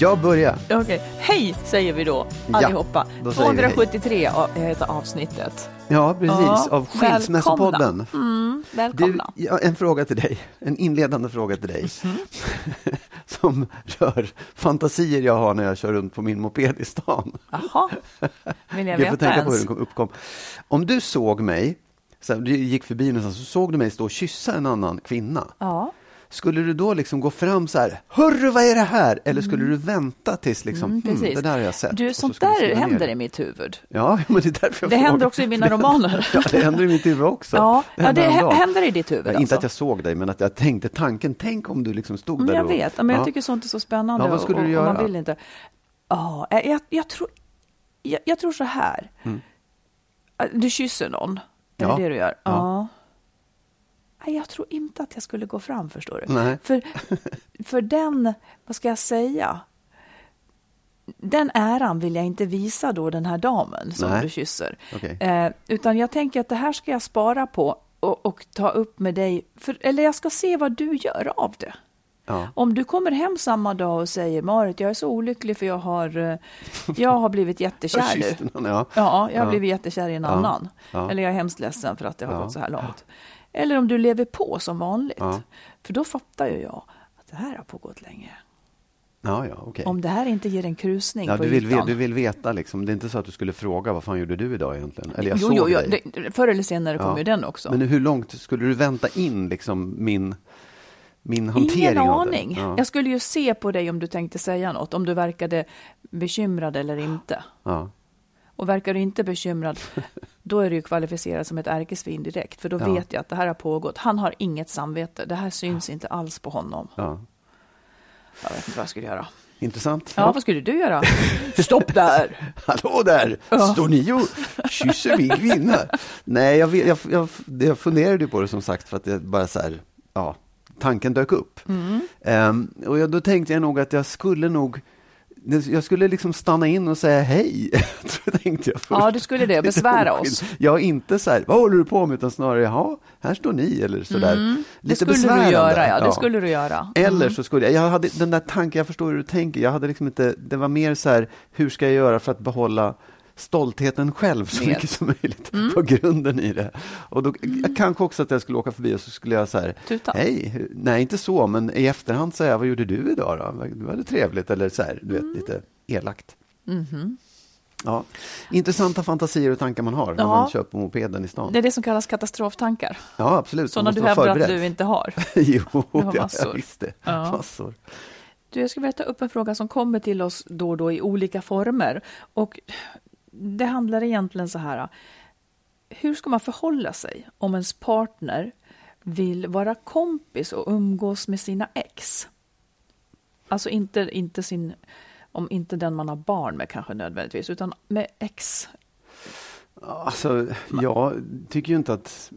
Jag börjar. Okej. Hej säger vi då Ja, allihopa. då vi hej. 273 av- heter avsnittet. Ja, precis. Ja, av Skilsmässopodden. Mm, Du, välkomna. ja, en fråga till dig, en inledande fråga till dig, Mhm. som rör fantasier jag har när jag kör runt på min moped i stan. Jaha, vill jag Jag får veta tänka på hur ens? den kom- uppkom. Om du såg mig, så här, du gick förbi någonstans, så såg du mig stå och kyssa en annan kvinna. Ja. Skulle du då liksom gå fram så här, hörru vad är det här? Eller skulle du vänta tills liksom, Mm, hmm, precis. det där har jag sett. Du, sånt där händer det. i mitt huvud. Ja, men det är därför jag Det händer också i mina Det- romaner. Ja, det händer i mitt huvud också. Ja, ja det händer i ditt huvud Ja, Inte alltså. att jag såg dig, men att jag tänkte tanken, tänk om du liksom stod Mm, där jag och... vet, men jag Ja. tycker sånt är så spännande. Ja, vad skulle och, du göra? Man vill inte. Ja, jag, jag, jag, tror, jag, jag tror så här. Du kysser någon. Är Mm. Det det du gör? Ja. Nej, Jag tror inte att jag skulle gå fram, förstår du. Nej. För, för den, vad ska jag säga? Den äran vill jag inte visa då den här damen som Nej. du kysser. Okej. Eh, utan jag tänker att det här ska jag spara på och, och ta upp med dig. För, eller jag ska se vad du gör av det. Ja. Om du kommer hem samma dag och säger Marit, jag är så olycklig för jag har, eh, jag har blivit jättekär nu. någon, ja. Ja, jag har Ja. blivit jättekär i en annan. Eller jag är hemskt ledsen för att det har gått så här långt. Eller om du lever på som vanligt. Ja. För då fattar ju jag att det här har pågått länge. Ja, ja, okej. Om det här inte ger en krusning Ja, på du, vill, ytan. du vill veta liksom, det är inte så att du skulle fråga vad fan gjorde du idag egentligen? Eller jag jo, såg jo, dig. det, förr eller senare kommer ju den också. Men hur långt skulle du vänta in liksom min, min hantering Ingen aning. Ja. Jag skulle ju se på dig om du tänkte säga något, om du verkade bekymrad eller inte. Ja. Och verkar du inte bekymrad, då är du ju kvalificerad som ett ärkesvin direkt. För då Ja. vet jag att det här har pågått. Han har inget samvete. Det här syns inte alls på honom. Ja. Jag vet inte vad jag skulle göra. Intressant. Ja, vad skulle du göra? Stopp där! Hallå där! Står ni och kysser min kvinna? Nej, jag, vet, jag, jag, jag funderade ju på det som sagt för att det bara så här, ja, tanken dök upp. Mm. Ehm, och jag, då tänkte jag nog att jag skulle nog, jag skulle liksom stanna in och säga hej. tänkte jag först. Ja, du skulle det. Besvära oss. Jag inte så här, vad håller du på med? Utan snarare, jaha, här står ni, eller så där. Mm. Det Lite skulle besvärande. du göra, ja. Det skulle du göra. Eller så skulle jag, jag hade den där tanken, jag förstår hur du tänker, jag hade liksom inte, det var mer så här, hur ska jag göra för att behålla stoltheten själv så Med. mycket som möjligt på grunden i det. Och då kanske också att jag skulle åka förbi och så skulle jag så här, Tuta. hej, nej inte så, men i efterhand säga, vad gjorde du idag då? Det var det trevligt, eller så här, du vet, lite elakt. Ja, intressanta fantasier och tankar man har när Ja. man kör på mopeden i stan. Det är det som kallas katastroftankar. Ja, absolut. Sådana du hävdar att du inte har. jo, det har massor. jag visst det. Ja. Massor. Du, jag skulle vilja ta upp en fråga som kommer till oss då och då i olika former. Och det handlar egentligen så här. Hur ska man förhålla sig om ens partner vill vara kompis och umgås med sina ex? Alltså inte, inte sin, om inte den man har barn med kanske nödvändigtvis, utan med ex. Alltså, jag tycker ju inte att...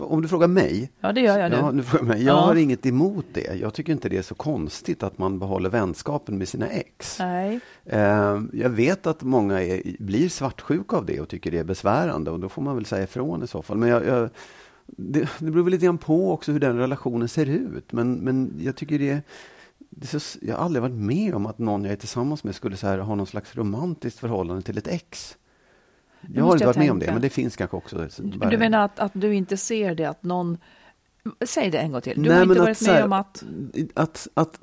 Om du frågar mig. Ja, det gör jag nu. Ja, du frågar mig. Jag Ja. har inget emot det. Jag tycker inte det är så konstigt att man behåller vänskapen med sina ex. Nej. Eh, Jag vet att många är, blir svartsjuka av det och tycker det är besvärande och då får man väl säga ifrån i så fall. Men jag, jag, det, det beror väl lite grann på också hur den relationen ser ut. Men, men jag tycker det jag har aldrig varit med om att någon jag är tillsammans med skulle så här, ha någon slags romantiskt förhållande till ett ex. Jag har inte varit med om det, men det finns kanske också. Du menar att, att du inte ser det att någon... Säg det en gång till. Du Nej, har inte varit så med här, om att... att, att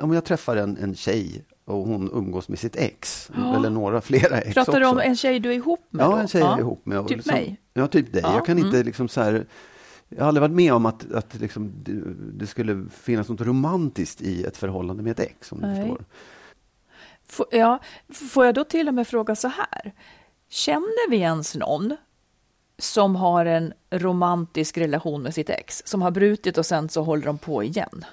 Om jag träffar en, en tjej och hon umgås med sitt ex, Ja. eller några flera ex Pratar du om en tjej du är ihop med? Ja, då? en tjej jag är ihop med. Typ liksom, mig? Ja, typ dig. Ja, Jag kan inte mm. liksom så här... Jag har aldrig varit med om att, att liksom, det, det skulle finnas något romantiskt i ett förhållande med ett ex, om du Nej. förstår. Får, ja, får jag då till och med fråga så här? Känner vi ens någon som har en romantisk relation med sitt ex, som har brutit och sen så håller de på igen?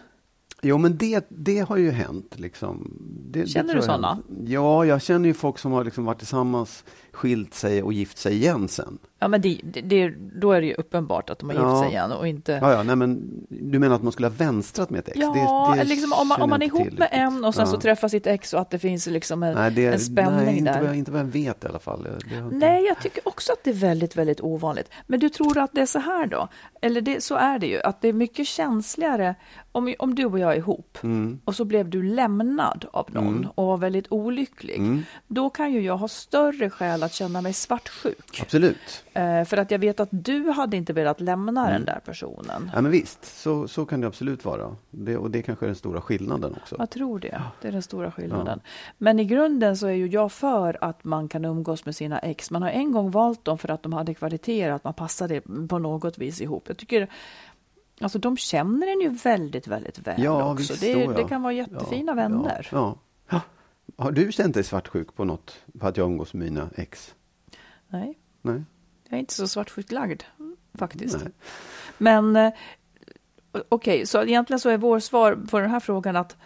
Jo, men det, det har ju hänt. Liksom. Det, det Känner tror du hänt. Ja, jag känner ju folk som har liksom varit tillsammans, skilt sig och gift sig igen sen. Ja, men det, det, det, då är det ju uppenbart att de har Ja. gift sig igen och inte... Ja, ja, nej, men du menar att man skulle ha vänstrat med ett ex? Ja, det, det liksom om man, om man är ihop med en och sen Ja. så träffar sitt ex och att det finns liksom en, Nej, det, en spänning nej, inte där. Vad jag, inte vad jag vet i alla fall. Inte- Nej, jag tycker också att det är väldigt, väldigt ovanligt. Men du tror att det är så här då? Eller det, så är det ju, att det är mycket känsligare om, om du och jag är ihop Mm. och så blev du lämnad av någon och var väldigt olycklig. Mm. Då kan ju jag ha större skäl att känna mig svartsjuk. Absolut. Eh, för att jag vet att du hade inte velat lämna Mm. den där personen. Ja, men visst, så, så kan det absolut vara. Det, och det kanske är den stora skillnaden också. Jag tror det. Det är den stora skillnaden. Men i grunden så är ju jag för att man kan umgås med sina ex. Man har en gång valt dem för att de hade kvaliteter, att man passade på något vis ihop. Jag tycker, alltså de känner en ju väldigt, väldigt väl Ja, också. visst, det, ja. det kan vara jättefina vänner. Ja, ja. Har du känt dig svartsjuk på något, på att jag umgås med mina ex? Nej, Nej. jag är inte så svartsjukt lagd faktiskt. Nej. Men eh, okej, så egentligen så är vår svar på den här frågan att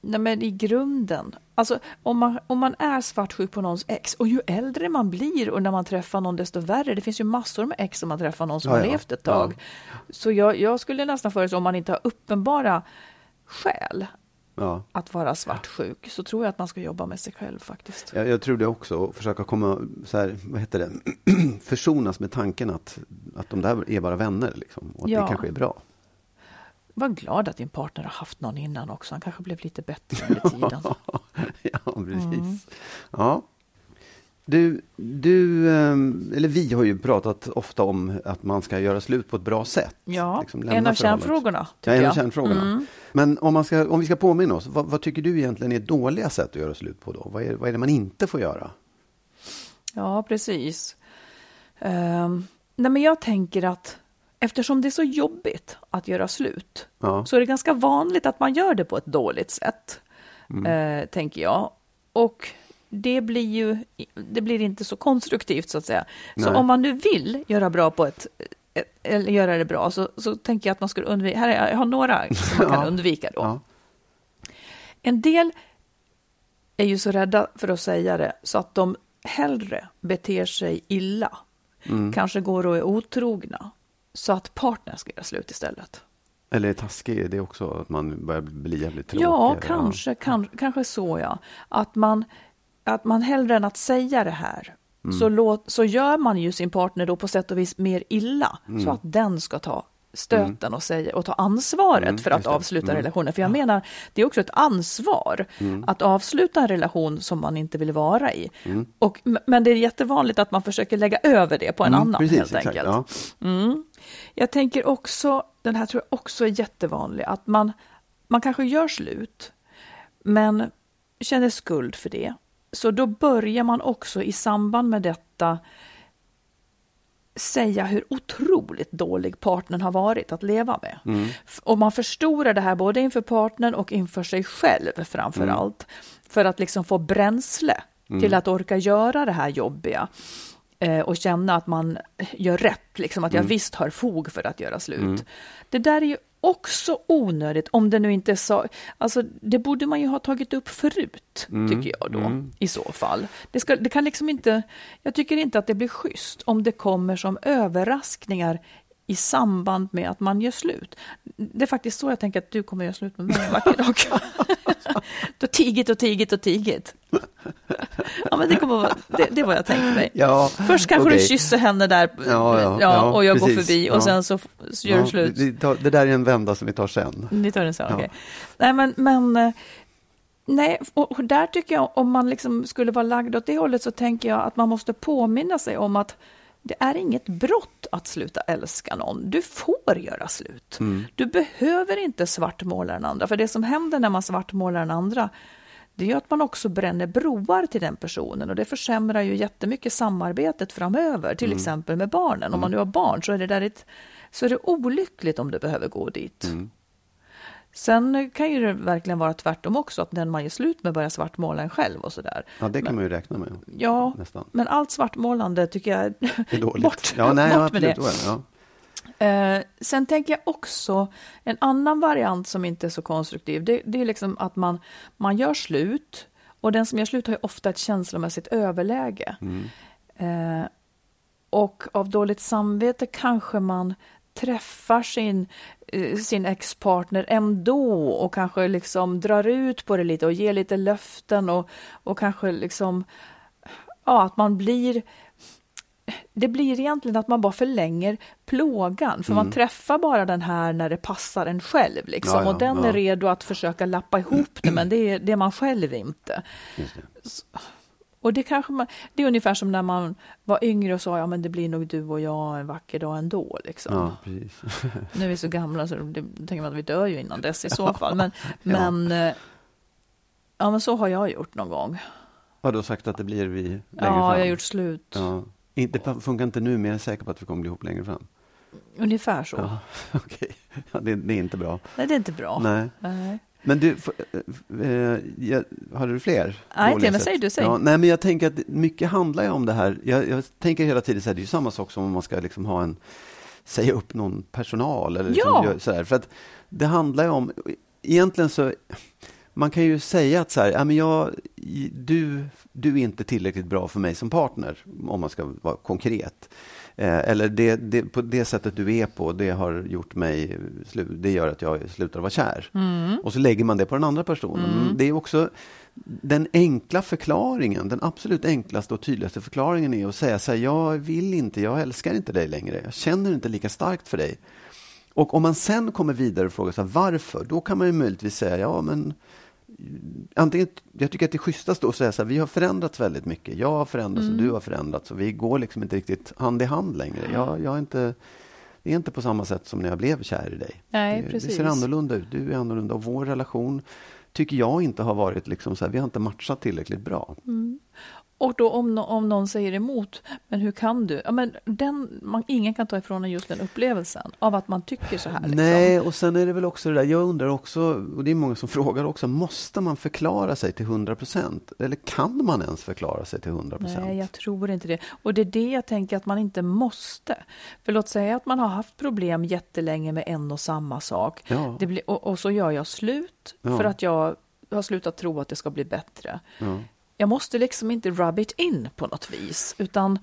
nej men i grunden, alltså om man, om man är svartsjuk på någons ex och ju äldre man blir och när man träffar någon desto värre, det finns ju massor med ex som man träffar någon som Ja, har ja. levt ett tag. Så jag, jag skulle nästan föreslå om man inte har uppenbara skäl Ja. att vara svartsjuk så tror jag att man ska jobba med sig själv faktiskt. Jag, jag tror det också, och försöka komma, så här, vad heter det, försonas med tanken att, att de där är bara vänner, liksom, och att Ja. det kanske är bra. Var glad att din partner har haft någon innan också, han kanske blev lite bättre under tiden. ja, precis. Mm. Ja. Du, du, ehm, eller vi har ju pratat ofta om att man ska göra slut på ett bra sätt. Ja, Liksom en av kärnfrågorna. Ja, en av jag. kärnfrågorna. Mm. Men om, man ska, om vi ska påminna oss, vad, vad tycker du egentligen är dåliga sätt att göra slut på då? Vad är, vad är det man inte får göra? Ja, precis. Ehm, nej, men jag tänker att eftersom det är så jobbigt att göra slut Ja. så är det ganska vanligt att man gör det på ett dåligt sätt, Mm. eh, tänker jag. Och det blir ju det blir inte så konstruktivt, så att säga. Så Nej. om man nu vill göra bra på ett eller göra det bra, så, så tänker jag att man skulle undvika... Här är, jag har några som man kan Ja. undvika då. Ja. En del är ju så rädda för att säga det så att de hellre beter sig illa, Mm. kanske går och är otrogna, så att partnern ska göra slut istället. Eller är taskig, är det också att man börjar bli jävligt tråkig? Ja, kanske, kan, kanske så ja. Att man, att man hellre än att säga det här, Mm. så, låt, så gör man ju sin partner då på sätt och vis mer illa, Mm. så att den ska ta stöten och, säga, och ta ansvaret Mm, för att avsluta Mm. relationen. För jag menar, det är också ett ansvar Mm. att avsluta en relation som man inte vill vara i. Mm. Och, men det är jättevanligt att man försöker lägga över det på en Mm, annan precis, helt exakt, enkelt. ja. Mm. Jag tänker också, den här tror jag också är jättevanlig, att man, man kanske gör slut, men känner skuld för det. Så då börjar man också i samband med detta säga hur otroligt dålig partnern har varit att leva med. Mm. Och man förstorar det här både inför partnern och inför sig själv framför Mm. allt. För att liksom få bränsle till att orka göra det här jobbiga. Eh, och känna att man gör rätt, liksom att jag Mm. visst har fog för att göra slut. Det där är ju också onödigt om det nu inte är så. Alltså, det borde man ju ha tagit upp förut, Mm, tycker jag då, i så fall. Det, ska, det kan liksom inte, jag tycker inte att det blir schysst om det kommer som överraskningar i samband med att man gör slut. Det är faktiskt så jag tänker att du kommer göra slut med mig en vacker dag. du har tigit och tigit och tigit. Ja, men det, kommer vara, det, det är vad jag tänkte mig. Ja, Först kanske okej. du kysser henne där Ja, ja, ja, och jag går precis. förbi och sen så, så gör du slut. vi tar- Det där är en vända som vi tar sen. Ni tar den så, Ja. okej. Nej, men, men eh, nej, och och där tycker jag om man liksom skulle vara lagd åt det hållet så tänker jag att man måste påminna sig om att det är inget brott att sluta älska någon. Du får göra slut. Du behöver inte svartmåla den andra, för det som händer när man svartmålar den andra det är att man också bränner broar till den personen och det försämrar ju jättemycket samarbetet framöver, till exempel med barnen. Om man nu har barn så är det, där ett, så är det olyckligt om det behöver gå dit. Sen kan ju det verkligen vara tvärtom också, att den man gör slut med börjar svartmåla en själv och sådär. Ja, det kan man ju räkna med. Ja, Nästan. men allt svartmålande tycker jag är dåligt. bort, ja, nej, bort ja, med det. Ja. Eh, sen tänker jag också, en annan variant som inte är så konstruktiv, det, det är liksom att man, man gör slut och den som gör slut har ju ofta ett känslomässigt överläge. Eh, och av dåligt samvete kanske man träffar sin, sin ex-partner ändå och kanske liksom drar ut på det lite och ger lite löften och, och kanske liksom, ja, att man blir det blir egentligen att man bara förlänger plågan, för man träffar bara den här när det passar en själv. Liksom. Ja, ja, och den ja. är redo att försöka lappa ihop det, men det är, det är man själv inte. Och det, kanske man, det är ungefär som när man var yngre och sa ja men det blir nog du och jag en vacker dag ändå. Liksom. Ja, precis. Nu är vi så gamla så det, tänker man att vi dör ju innan dess i så fall. Men, men, eh, ja, men så har jag gjort någon gång. Har du sagt att det blir vi längre Ja, fram? jag har gjort slut. Ja. Det funkar inte nu, men jag är säker på att vi kommer bli ihop längre fram. Ungefär så. Ja, Okej, ja, det, det är inte bra. Nej, det är inte bra. Nej. Nej. Men du, eh, jag, hade du fler? Nej, men säg du, säg. Ja, nej, men jag tänker att mycket handlar ju om det här. Jag, jag tänker hela tiden så här, det är ju samma sak som om man ska liksom ha en, säga upp någon personal eller liksom Ja. så här. För att det handlar ju om, egentligen så, man kan ju säga att så här, ja, men jag, du, du är inte tillräckligt bra för mig som partner, om man ska vara konkret. Eh, eller det, det, på det sättet du är på, det har gjort mig, det gör att jag slutar vara kär. Och så lägger man det på den andra personen. Men Det är också den enkla förklaringen, den absolut enklaste och tydligaste förklaringen är att säga så här, jag vill inte, jag älskar inte dig längre, jag känner inte lika starkt för dig. Och om man sen kommer vidare och frågar så här, varför, då kan man ju möjligtvis säga, ja men antingen, jag tycker att det är schysstast att säga så här, vi har förändrats väldigt mycket. Jag har förändrats och du har förändrats och vi går liksom inte riktigt hand i hand längre. Jag, jag är inte, det är inte på samma sätt som när jag blev kär i dig. Nej, det, det precis. ser annorlunda ut, du är annorlunda och vår relation tycker jag inte har varit liksom så här, vi har inte matchat tillräckligt bra. Och då om, nå- om någon säger emot, men hur kan du? Ja, men den, man, ingen kan ta ifrån en just den upplevelsen av att man tycker så här. Liksom. Nej, och sen är det väl också det där, jag undrar också, och det är många som frågar också, måste man förklara sig till 100 procent? Eller kan man ens förklara sig till 100 procent? Nej, jag tror inte det. Och det är det jag tänker att man inte måste. För låt säga att man har haft problem jättelänge med en och samma sak. Ja. Det blir, och, och så gör jag slut Ja. för att jag har slutat tro att det ska bli bättre. Ja. Jag måste liksom inte rub it in på något vis, utan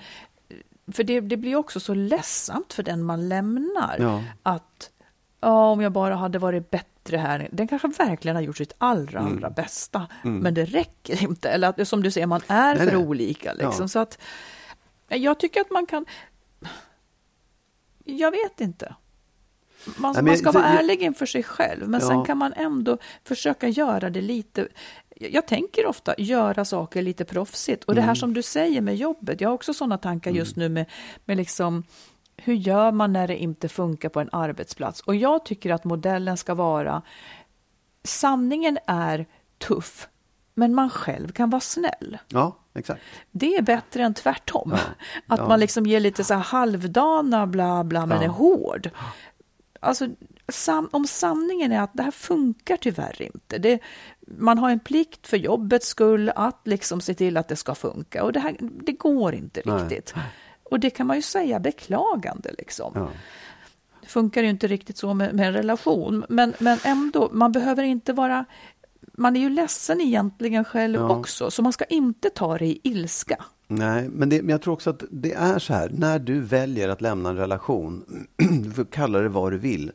för det, det blir också så ledsamt för den man lämnar. Ja. Att ja, om jag bara hade varit bättre här. Den kanske verkligen har gjort sitt allra, Mm. allra bästa. Men det räcker inte. Eller att, som du säger, man är Nej, för nej. olika. Liksom. Ja. Så att jag tycker att man kan... Jag vet inte. Man, Nej, men man ska vara jag- ärlig inför sig själv, men sen Ja. kan man ändå försöka göra det lite... Jag tänker ofta göra saker lite proffsigt. Och det Mm. här som du säger med jobbet, jag har också sådana tankar just nu med, med liksom hur gör man när det inte funkar på en arbetsplats? Och jag tycker att modellen ska vara sanningen är tuff, men man själv kan vara snäll. ja, exakt. Det är bättre än tvärtom. Att Ja. man liksom ger lite så här halvdana bla bla, men Ja. är hård. Alltså, sam, om sanningen är att det här funkar tyvärr inte. Det, man har en plikt för jobbets skull att liksom se till att det ska funka. Och det, här, det går inte Nej. riktigt. Och det kan man ju säga beklagande liksom. Ja. funkar ju inte riktigt så med, med en relation. Men, men ändå, man behöver inte vara... Man är ju ledsen egentligen själv Ja. också, så man ska inte ta det i ilska. Nej, men, det, men jag tror också att det är så här, när du väljer att lämna en relation, du får kalla det vad du vill,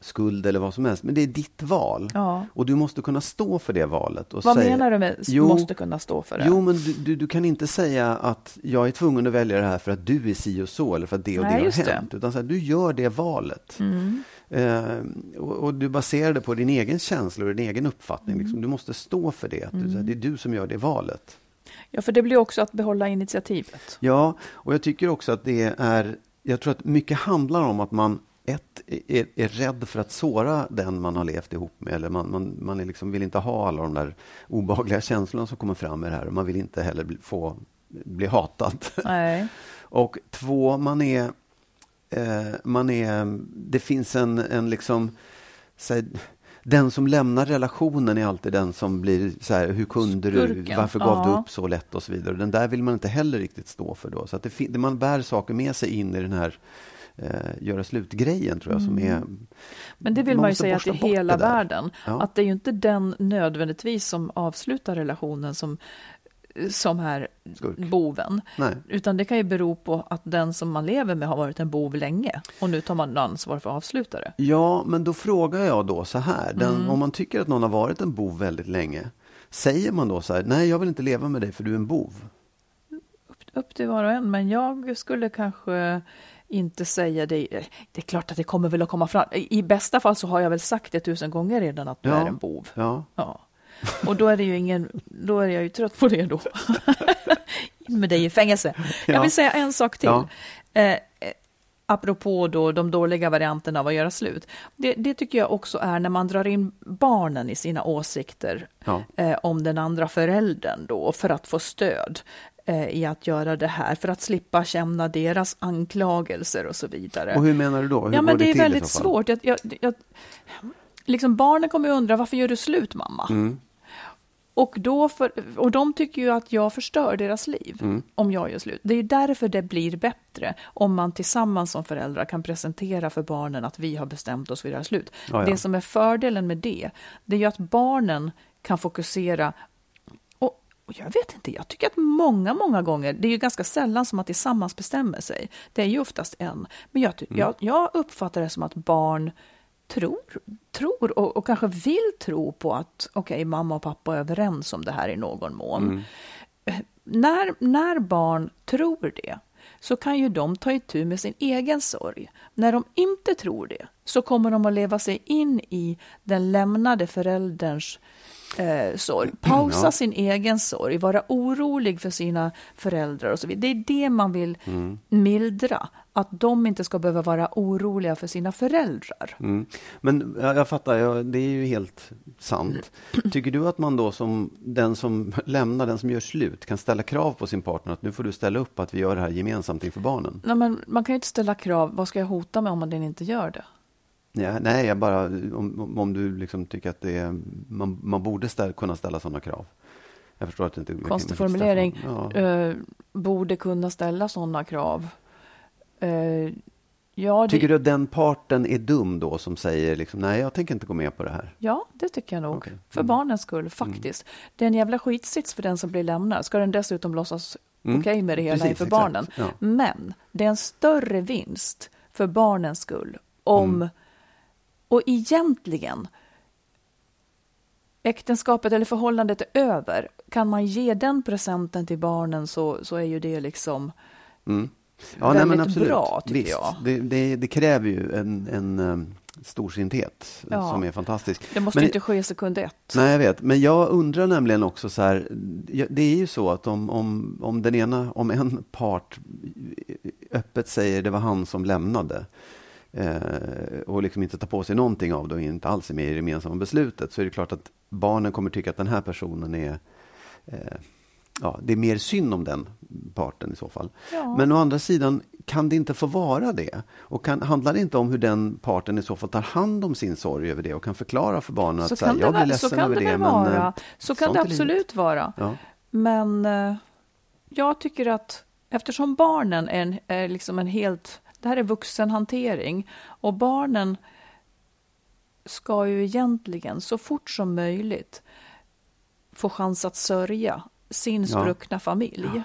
skuld eller vad som helst, men det är ditt val. Ja. Och du måste kunna stå för det valet. Vad säga, menar du med Jo, måste kunna stå för det? Jo, men du, du, du kan inte säga att jag är tvungen att välja det här för att du är si och så eller för att det och Nej, det har det. hänt. Utan så här, du gör det valet. Mm. Eh, och, och du baserar det på din egen känsla och din egen uppfattning. Mm. Liksom. Du måste stå för det. Att du, här, det är du som gör det valet. Ja, för det blir också att behålla initiativet. Ja, och jag tycker också att det är... Jag tror att mycket handlar om att man ett, är, är rädd för att såra den man har levt ihop med. Eller man, man, man är liksom, vill inte ha alla de där obehagliga känslorna som kommer fram med det här. Och man vill inte heller bli, få bli hatad. Nej. Och två, man är... Eh, man är det finns en, en liksom... Här, den som lämnar relationen är alltid den som blir så här, hur kunde du, Skurken, varför gav du ja. upp så lätt och så vidare. Den där vill man inte heller riktigt stå för då. Så att det, man bär saker med sig in i den här eh, göra slut-grejen tror jag som är... Mm. Men det vill Man man, ju säga till hela det världen. Ja. Att det är ju inte den nödvändigtvis som avslutar relationen som, som är Skurk. boven. Nej. Utan det kan ju bero på att den som man lever med har varit en bov länge. Och nu tar man ansvar för att avsluta det. Ja, men då frågar jag då så här. Den, Mm. Om man tycker att någon har varit en bov väldigt länge. Säger man då så här, nej jag vill inte leva med dig för du är en bov. Upp till var och en, men jag skulle kanske inte säga det. Det är klart att det kommer väl att komma fram. I bästa fall så har jag väl sagt det tusen gånger redan att du Ja. är en bov. Ja, Ja. Och då är det ju ingen, då är jag ju trött på det då. In med dig i fängelse. Jag Ja. vill säga en sak till. Ja. Eh, eh, apropå då de dåliga varianterna av att göra slut. Det, det tycker jag också är när man drar in barnen i sina åsikter Ja. eh, om den andra föräldern då för att få stöd i att göra det här, för att slippa känna deras anklagelser och så vidare. och hur menar du då? Hur Ja, men det är till i väldigt svårt. Jag, jag, jag, liksom barnen kommer ju undra varför gör du slut mamma? Mm. Och, då för, och de tycker ju att jag förstör deras liv Mm. om jag gör slut. Det är ju därför det blir bättre om man tillsammans som föräldrar kan presentera för barnen att vi har bestämt oss för att göra slut. Ja, ja. Det som är fördelen med det, det är ju att barnen kan fokusera och jag vet inte, jag tycker att många, många gånger, det är ju ganska sällan som man tillsammans bestämmer sig. Det är ju oftast en. Men jag, Mm. jag, jag uppfattar det som att barn tror, tror och, och kanske vill tro på att okej, mamma och pappa är överens om det här i någon mån. Mm. Eh, När, när barn tror det så kan ju de ta itu med sin egen sorg. När de inte tror det så kommer de att leva sig in i den lämnade förälderns eh, sorg. Pausa Ja. sin egen sorg, vara orolig för sina föräldrar och så vidare. Det är det man vill Mm. mildra. Att de inte ska behöva vara oroliga för sina föräldrar. Mm. Men jag, jag fattar, jag, det är ju helt sant. Tycker du att man då som den som lämnar, den som gör slut, kan ställa krav på sin partner att nu får du ställa upp att vi gör det här gemensamt inför barnen? Nej, men man kan ju inte ställa krav, vad ska jag hota med om man inte gör det? Ja, nej, jag bara, om, om- du liksom tycker att det är, man, man borde ställa, kunna ställa sådana krav. Jag förstår att det inte Konstig formulering. Ja. Eh, borde kunna ställa sådana krav. Eh, ja, det, Tycker du att den parten är dum då som säger liksom, nej jag tänker inte gå med på det här? ja, det tycker jag nog. Okej. För Mm. barnens skull, faktiskt. Det är en jävla skitsits för den som blir lämnad. Ska den dessutom låtsas Mm. okej med det hela Precis, inför barnen. Ja. Men det är en större vinst för barnens skull om... Mm. Och egentligen, äktenskapet eller förhållandet är över. Kan man ge den presenten till barnen så, så är ju det liksom... Mm. Ja, nej, Väldigt absolut. bra, tycker Visst. jag. Det, det, det kräver ju en, en um, storsinthet Ja. som är fantastisk. Det måste Men- inte ske sekund ett. Nej, jag vet. Men jag undrar nämligen också så här. Det är ju så att om, om, om den ena, om en part öppet säger det var han som lämnade eh, och liksom inte tar på sig någonting av det och inte alls är med i det gemensamma beslutet så är det klart att barnen kommer tycka att den här personen är eh, Ja, det är mer synd om den parten i så fall. Ja. Men å andra sidan kan det inte få vara det. Och kan, handlar det inte om hur den parten i så fall tar hand om sin sorg över det och kan förklara för barnen Så att så här, jag blir ledsen kan över det det. men, vara. eh, Så kan det absolut vara. Ja. Men eh, jag tycker att eftersom barnen är, en, är liksom en helt Det här är vuxenhantering och barnen ska ju egentligen så fort som möjligt få chans att sörja sin spruckna familj. Ja.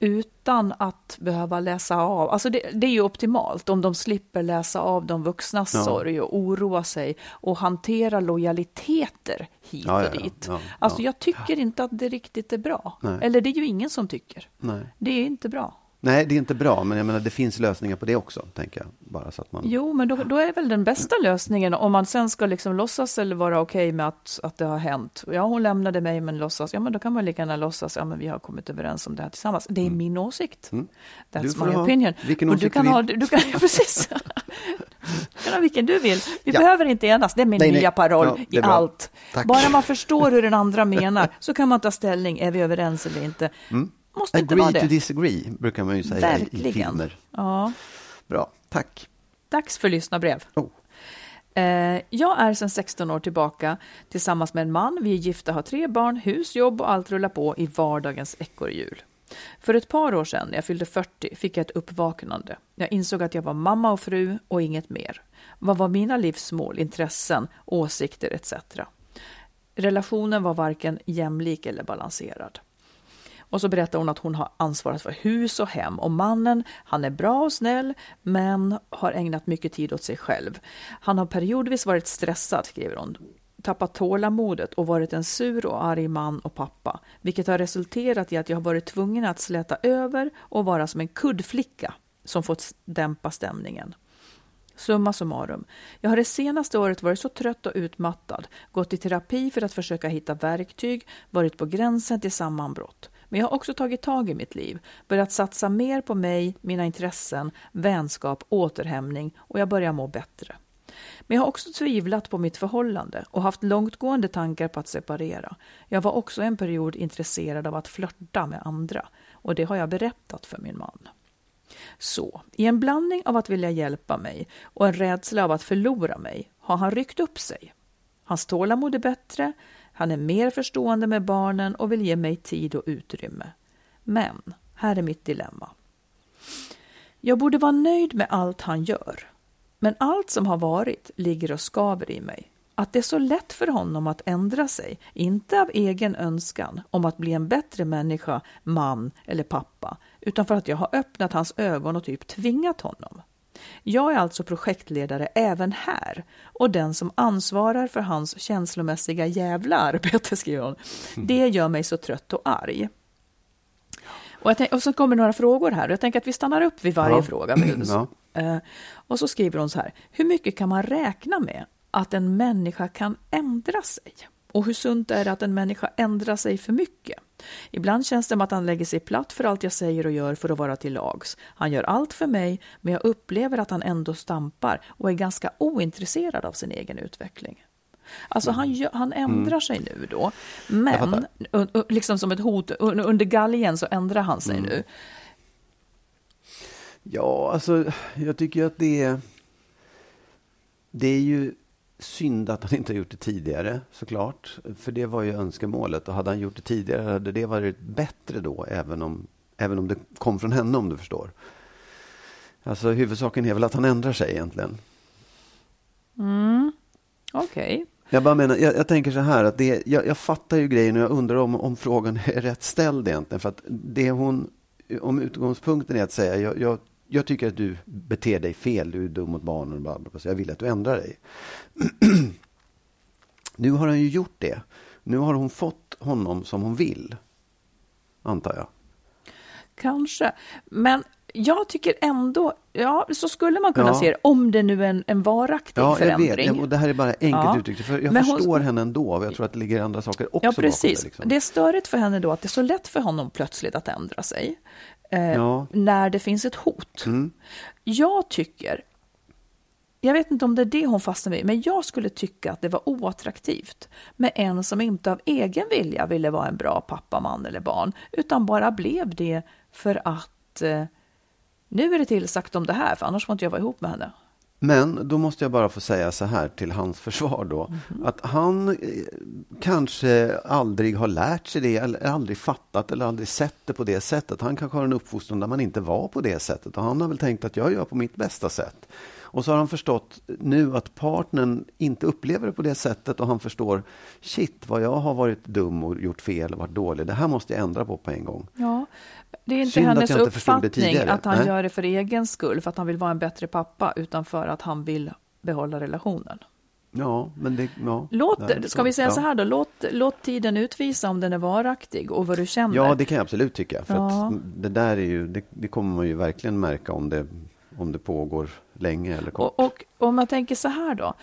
Utan att behöva läsa av. Alltså det, det, är ju optimalt om de slipper läsa av de vuxnas ja. sorg och oroa sig och hantera lojaliteter hit ja, och dit. alltså jag tycker inte att det riktigt är bra. Nej. Eller det är ju ingen som tycker. Nej. Det är inte bra. Nej, det är inte bra, men jag menar det finns lösningar på det också, tänker jag. Bara så att man... Jo, men då, då är väl den bästa lösningen om man sen ska liksom låtsas eller vara okej okay med att, att det har hänt. Ja, hon lämnade mig, men låtsas. Ja, men då kan man lika gärna låtsas. Ja, men vi har kommit överens om det här tillsammans. Det är mm. min åsikt. Mm. That's my ha, opinion. Vilken åsikt du kan du ha, du kan, ja, precis. du kan ha vilken du vill. Vi ja. behöver inte enas. Det är min nej, nya paroll ja, i allt. Tack. Bara man förstår hur den andra menar så kan man ta ställning. Är vi överens eller inte? Mm måste inte vara det. Agree to disagree, brukar man ju säga Verkligen. i filmer. Ja. Bra, tack. Dags för lyssnarbrev. Oh. Eh, jag är sedan 16 år tillbaka tillsammans med en man. Vi är gifta, har tre barn, hus, jobb och allt rullar på i vardagens ekorrhjul. För ett par år sedan, när jag fyllde 40, fick jag ett uppvaknande. Jag insåg att jag var mamma och fru och inget mer. Vad var mina livsmål, intressen, åsikter etc. Relationen var varken jämlik eller balanserad. Och så berättar hon att hon har ansvarat för hus och hem och mannen, han är bra och snäll men har ägnat mycket tid åt sig själv. Han har periodvis varit stressad, skriver hon tappat tålamodet och varit en sur och arg man och pappa, vilket har resulterat i att jag har varit tvungen att släta över och vara som en kuddflicka som fått dämpa stämningen. Summa summarum, jag har det senaste året varit så trött och utmattad, gått i terapi för att försöka hitta verktyg, varit på gränsen till sammanbrott. Men jag har också tagit tag i mitt liv, börjat satsa mer på mig, mina intressen, vänskap, återhämtning och jag börjar må bättre. Men jag har också tvivlat på mitt förhållande och haft långtgående tankar på att separera. Jag var också en period intresserad av att flörta med andra och det har jag berättat för min man. Så, i en blandning av att vilja hjälpa mig och en rädsla av att förlora mig har han ryckt upp sig. Hans tålamod är bättre, han är mer förstående med barnen och vill ge mig tid och utrymme. Men här är mitt dilemma. Jag borde vara nöjd med allt han gör. Men allt som har varit ligger och skaver i mig. Att det är så lätt för honom att ändra sig, inte av egen önskan om att bli en bättre människa, man eller pappa, utan för att jag har öppnat hans ögon och typ tvingat honom. Jag är alltså projektledare även här och den som ansvarar för hans känslomässiga jävla arbete, skriver hon. Det gör mig så trött och arg. Och, tänk, och så kommer några frågor här jag tänker att vi stannar upp vid varje ja. fråga. Ja. Uh, och så skriver hon så här, hur mycket kan man räkna med att en människa kan ändra sig? Och hur sunt är det att en människa ändrar sig för mycket? Ibland känns det som att han lägger sig platt för allt jag säger och gör för att vara till lags. Han gör allt för mig, men jag upplever att han ändå stampar och är ganska ointresserad av sin egen utveckling. Alltså han, han ändrar mm. sig nu då, men liksom som ett hot, under galgen så ändrar han sig mm. nu. Ja, alltså jag tycker att det är, det är ju Synd att han inte har gjort det tidigare såklart. För det var ju önskemålet. Och hade han gjort det tidigare hade det varit bättre då. Även om, även om det kom från henne om du förstår. Alltså huvudsaken är väl att han ändrar sig egentligen. Mm. Okej. Okay. Jag bara menar, jag, jag, tänker så här att det, jag, jag fattar ju grejen och jag undrar om, om frågan är rätt ställd egentligen. För att det hon, om utgångspunkten är att säga, jag, jag jag tycker att du beter dig fel, du är dum mot barnen. Bla bla bla, så jag vill att du ändrar dig. nu har han ju gjort det. Nu har hon fått honom som hon vill. Antar jag. Kanske. Men jag tycker ändå, ja, så skulle man kunna ja. se det, om det nu är en, en varaktig ja, förändring. Jag vet. Ja, och det här är bara enkelt ja. uttryckt. För jag Men förstår hon... henne ändå, och jag tror att det ligger andra saker också Ja, precis. Det, liksom. det är störigt för henne då att det är så lätt för honom plötsligt att ändra sig eh, ja. när det finns ett hot. Mm. Jag tycker, jag vet inte om det är det hon fastnar vid, men jag skulle tycka att det var oattraktivt med en som inte av egen vilja ville vara en bra pappa, man eller barn, utan bara blev det för att eh, nu är det tillsagt om det här, för annars får inte jag vara ihop med henne. Men då måste jag bara få säga så här till hans försvar då. Mhm. Att han eh, kanske aldrig har lärt sig det, eller aldrig fattat eller aldrig sett det på det sättet. Han kanske har en uppfostran där man inte var på det sättet. Och han har väl tänkt att jag gör på mitt bästa sätt. Och så har han förstått nu att partnern inte upplever det på det sättet och han förstår shit vad jag har varit dum och gjort fel och varit dålig. Det här måste jag ändra på på en gång. Ja, det är inte Synd att hennes det uppfattning att han Nej. gör det för egen skull, för att han vill vara en bättre pappa, utan för att han vill behålla relationen. Ja, men det... Ja, Låt, Nej, ska vi säga ja. så här då, låt, låt tiden utvisa om den är varaktig och vad du känner. Ja, det kan jag absolut tycka. För Ja. att det där är ju, det, det kommer man ju verkligen märka om det, om det pågår länge eller kort. och, och om man tänker så här då.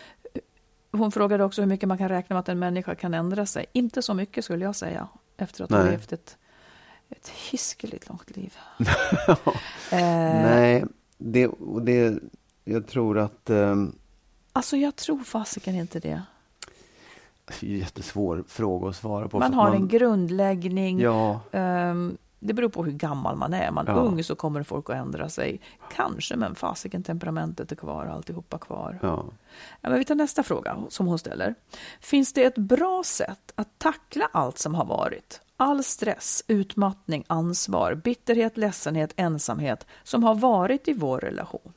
Hon frågade också hur mycket man kan räkna med att en människa kan ändra sig. Inte så mycket skulle jag säga, efter att ha levt ett, ett hiskeligt långt liv. eh, Nej, det, och det, jag tror att... ehm, Alltså jag tror fasiken inte det. jättesvår fråga att svara på. Man har att en grundläggning. Ja, Ehm, det beror på hur gammal man är. Är man Ja. ung så kommer folk att ändra sig. Kanske, men fasiken temperamentet är kvar, alltihopa kvar. ja. Ja, men vi tar nästa fråga som hon ställer. Finns det ett bra sätt att tackla allt som har varit? All stress, utmattning, ansvar, bitterhet, ledsenhet, ensamhet som har varit i vår relation.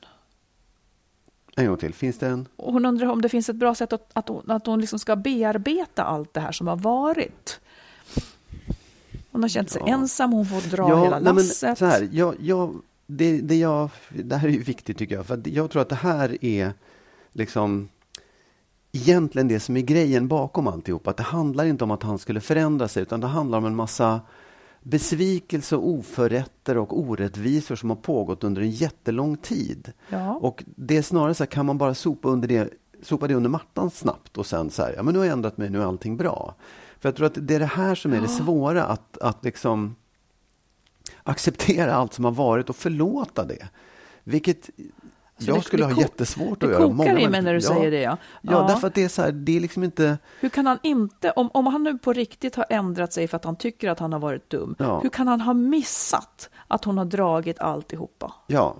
En gång till. Finns det en? Hon undrar om det finns ett bra sätt att, att hon, att hon liksom ska bearbeta allt det här som har varit. Hon har känt sig Ja. ensam, hon får dra hela nej, men lasset. så här, jag, jag, det, det, jag, det här är ju viktigt tycker jag. För jag tror att det här är liksom egentligen det som är grejen bakom alltihop. Att det handlar inte om att han skulle förändra sig utan det handlar om en massa besvikelse oförrätter och orättvisor som har pågått under en jättelång tid. Ja. Och det är snarare så här, kan man bara sopa, under det, sopa det under mattan snabbt och sen så här, ja men nu har jag ändrat mig, nu är allting bra. För jag tror att det är det här som är det svåra, att, att liksom acceptera allt som har varit och förlåta det. Vilket Så jag det- skulle det ha jättesvårt att Det göra. kokar Många i mig när du ja, säger det. Ja. Ja, därför att det är så här, det är liksom inte... Hur kan han inte, om, om han nu på riktigt har ändrat sig för att han tycker att han har varit dum, Ja. hur kan han ha missat att hon har dragit alltihopa? Ja,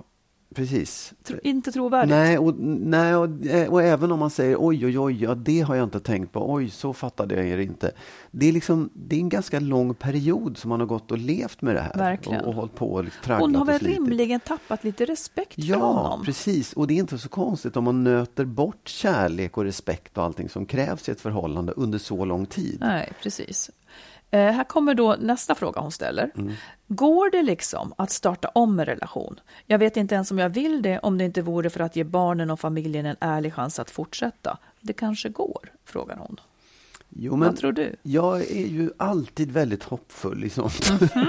precis. Tro, inte trovärdigt. Nej, och, nej och, eh, och även om man säger oj, oj, oj, ja, det har jag inte tänkt på. Oj, så fattade jag er inte. Det är, liksom, det är en ganska lång period som man har gått och levt med det här. Verkligen. Och, och hållit på och liksom tragglat Hon har väl rimligen tappat lite respekt för Ja, honom? precis. Och det är inte så konstigt om man nöter bort kärlek och respekt och allting som krävs i ett förhållande under så lång tid. Nej, precis. Eh, här kommer då nästa fråga hon ställer. Mm. Går det liksom att starta om en relation? Jag vet inte ens om jag vill det om det inte vore för att ge barnen och familjen en ärlig chans att fortsätta. Det kanske går, frågar hon. Jo, men Vad tror du? Jag är ju alltid väldigt hoppfull i sånt. Mhm.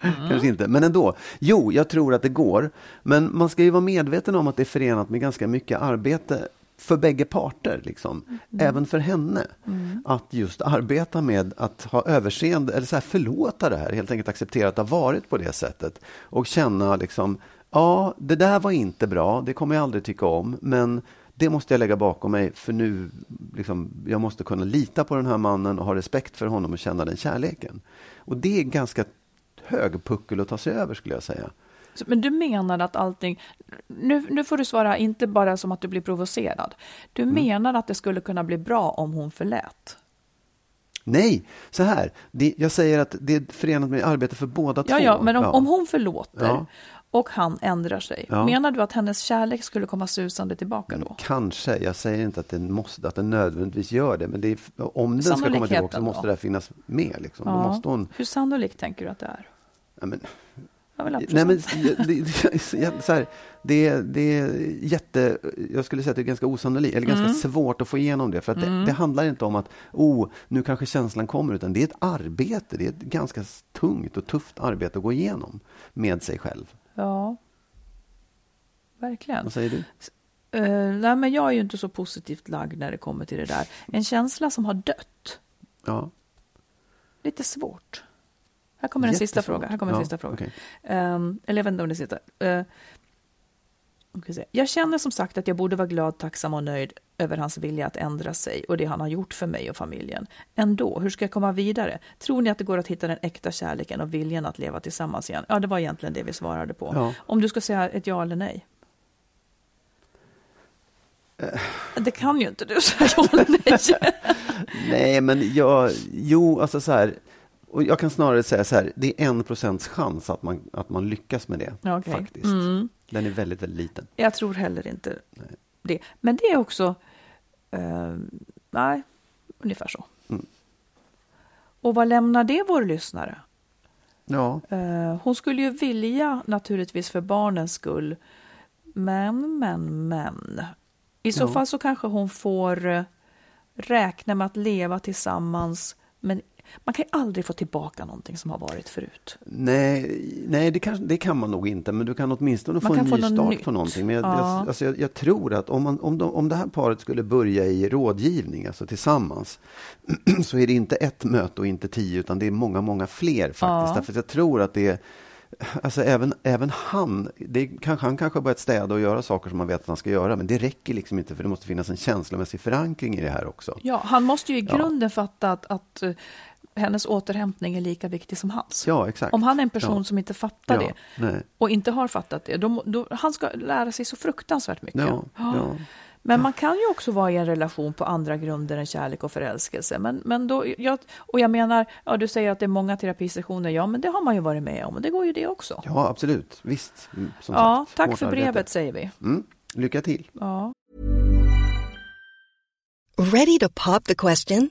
Kanske inte, men ändå. Jo, jag tror att det går. Men man ska ju vara medveten om att det är förenat med ganska mycket arbete för bägge parter, liksom. Mm. även för henne. Att just arbeta med att ha överseende, eller så här, förlåta det här, helt enkelt acceptera att det har varit på det sättet. Och känna liksom, ja, det där var inte bra, det kommer jag aldrig tycka om, men det måste jag lägga bakom mig för nu, liksom, jag måste kunna lita på den här mannen och ha respekt för honom och känna den kärleken. Och det är ganska hög puckel att ta sig över skulle jag säga. Men du menar att allting... Nu, nu får du svara inte bara som att du blir provocerad. Du Mm. menar att det skulle kunna bli bra om hon förlät? Nej, så här, det, jag säger att det är förenat med arbete för båda Ja, två. ja, men om, om hon förlåter Ja. och han ändrar sig, Ja. menar du att hennes kärlek skulle komma susande tillbaka då? Kanske, jag säger inte att den, måste, att den nödvändigtvis gör det, men det är, om den ska komma tillbaka så måste då? det finnas med. Liksom. Ja. hon, Hur sannolikt tänker du att det är? ja, men, Nej, men, det, det, så här, det, det är jätte, jag skulle säga att det är ganska osannolikt, eller ganska Mm. svårt att få igenom det. För att det, det handlar inte om att, oh, nu kanske känslan kommer, utan det är ett arbete. Det är ett ganska tungt och tufft arbete att gå igenom med sig själv. Ja, verkligen. Vad säger du? Eh, nej, men jag är ju inte så positivt lagd när det kommer till det där. En känsla som har dött, Ja, lite svårt. Här kommer en sista fråga. Här kommer en Ja, sista fråga. okej. Ehm, eller jag vet inte om det är sista. Uh, jag känner som sagt att jag borde vara glad, tacksam och nöjd över hans vilja att ändra sig och det han har gjort för mig och familjen. Ändå, hur ska jag komma vidare? Tror ni att det går att hitta den äkta kärleken och viljan att leva tillsammans igen? Ja, det var egentligen det vi svarade på. Ja. Om du ska säga ett ja eller nej. Det kan ju inte du säga ja eller nej. Nej, men jag, jo, alltså så här, och jag kan snarare säga så här, det är en procents chans att man, att man lyckas med det, Okej. faktiskt. Mm. Den är väldigt, väldigt liten. Jag tror heller inte det. Men det är också, eh, nej, ungefär så. Mm. Och vad lämnar det vår lyssnare? Ja, Eh, hon skulle ju vilja naturligtvis för barnens skull. Men, men, men. I så Ja. fall så kanske hon får eh, räkna med att leva tillsammans. Men man kan ju aldrig få tillbaka någonting som har varit förut. nej, nej det, kan, det kan man nog inte, men du kan åtminstone Man få en kan ny få något start nytt. på någonting. Men jag, Ja. jag, alltså jag, jag tror att om, man, om, de, om det här paret skulle börja i rådgivning, alltså tillsammans, så är det inte ett möte och inte tio, utan det är många, många fler faktiskt. Ja. Därför att jag tror att det är Alltså även, även han, det kanske, han kanske har börjat städa och göra saker som man vet att han ska göra, men det räcker liksom inte för det måste finnas en känslomässig förankring i det här också. Ja, han måste ju i Ja. grunden fatta att, att eh, hennes återhämtning är lika viktig som hans. Ja, exakt. Om han är en person Ja. som inte fattar ja, det Nej. och inte har fattat det, då, då, han ska lära sig så fruktansvärt mycket. Ja, ja. Men man kan ju också vara i en relation på andra grunder än kärlek och förälskelse. Men, men då, jag, och jag menar, ja, du säger att det är många terapisessioner, ja men det har man ju varit med om och det går ju det också. ja absolut. Visst. Mm, Som Ja, sagt, tack för arbete. brevet säger vi. Mm. Lycka till. Ja. Ready to pop the question?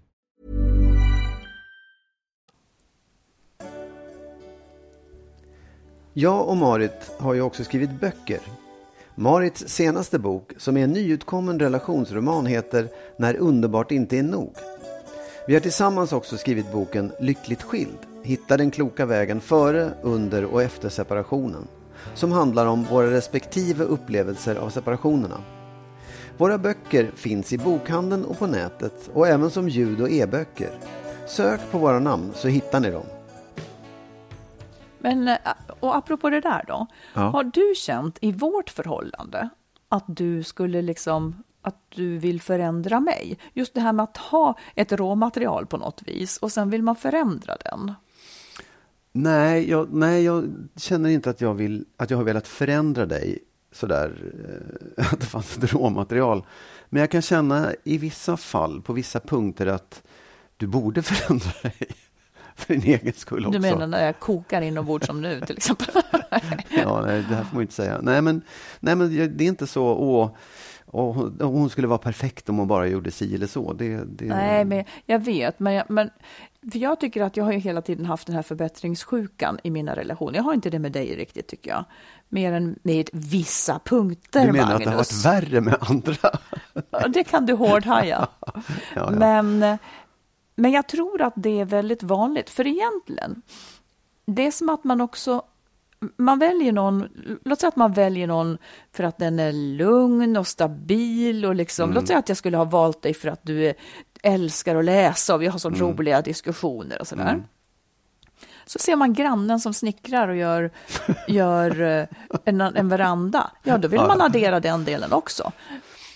Jag och Marit har ju också skrivit böcker. Marits senaste bok, som är en nyutkommen relationsroman, heter När underbart inte är nog. Vi har tillsammans också skrivit boken Lyckligt skild. Hitta den kloka vägen före, under och efter separationen. Som handlar om våra respektive upplevelser av separationerna. Våra böcker finns i bokhandeln och på nätet och även som ljud och e-böcker. Sök på våra namn så hittar ni dem. Men, eh, och apropå det där då. Ja. Har du känt i vårt förhållande att du skulle liksom att du vill förändra mig? Just det här med att ha ett råmaterial på något vis och sen vill man förändra den. Nej jag, nej, jag känner inte att jag, vill, att jag har velat förändra dig sådär, eh, att det fanns ett råmaterial. Men jag kan känna i vissa fall, på vissa punkter, att du borde förändra dig. För din egen skull också. Du menar när jag kokar inombords som nu till exempel? Ja, nej, det här får man inte säga. Nej, men, nej, men det är inte så, åh, åh, hon- skulle vara perfekt om hon bara gjorde si eller så. Det, det, Nej, men jag vet, men, jag, men för jag tycker att jag har ju hela tiden haft den här förbättringssjukan i mina relationer. Jag har inte det med dig riktigt tycker jag. Mer än med vissa punkter, Du menar Magnus. att det har varit värre med andra? Det kan du hårdhaja. Ja, ja. Men, men jag tror att det är väldigt vanligt, för egentligen, det är som att man också man väljer någon, låt säga att man väljer någon för att den är lugn och stabil och liksom, Mm. låt säga att jag skulle ha valt dig för att du är, älskar att läsa och vi har så Mm. roliga diskussioner och sådär. Så ser man grannen som snickrar och gör, gör eh, en, en veranda, ja då vill man addera den delen också.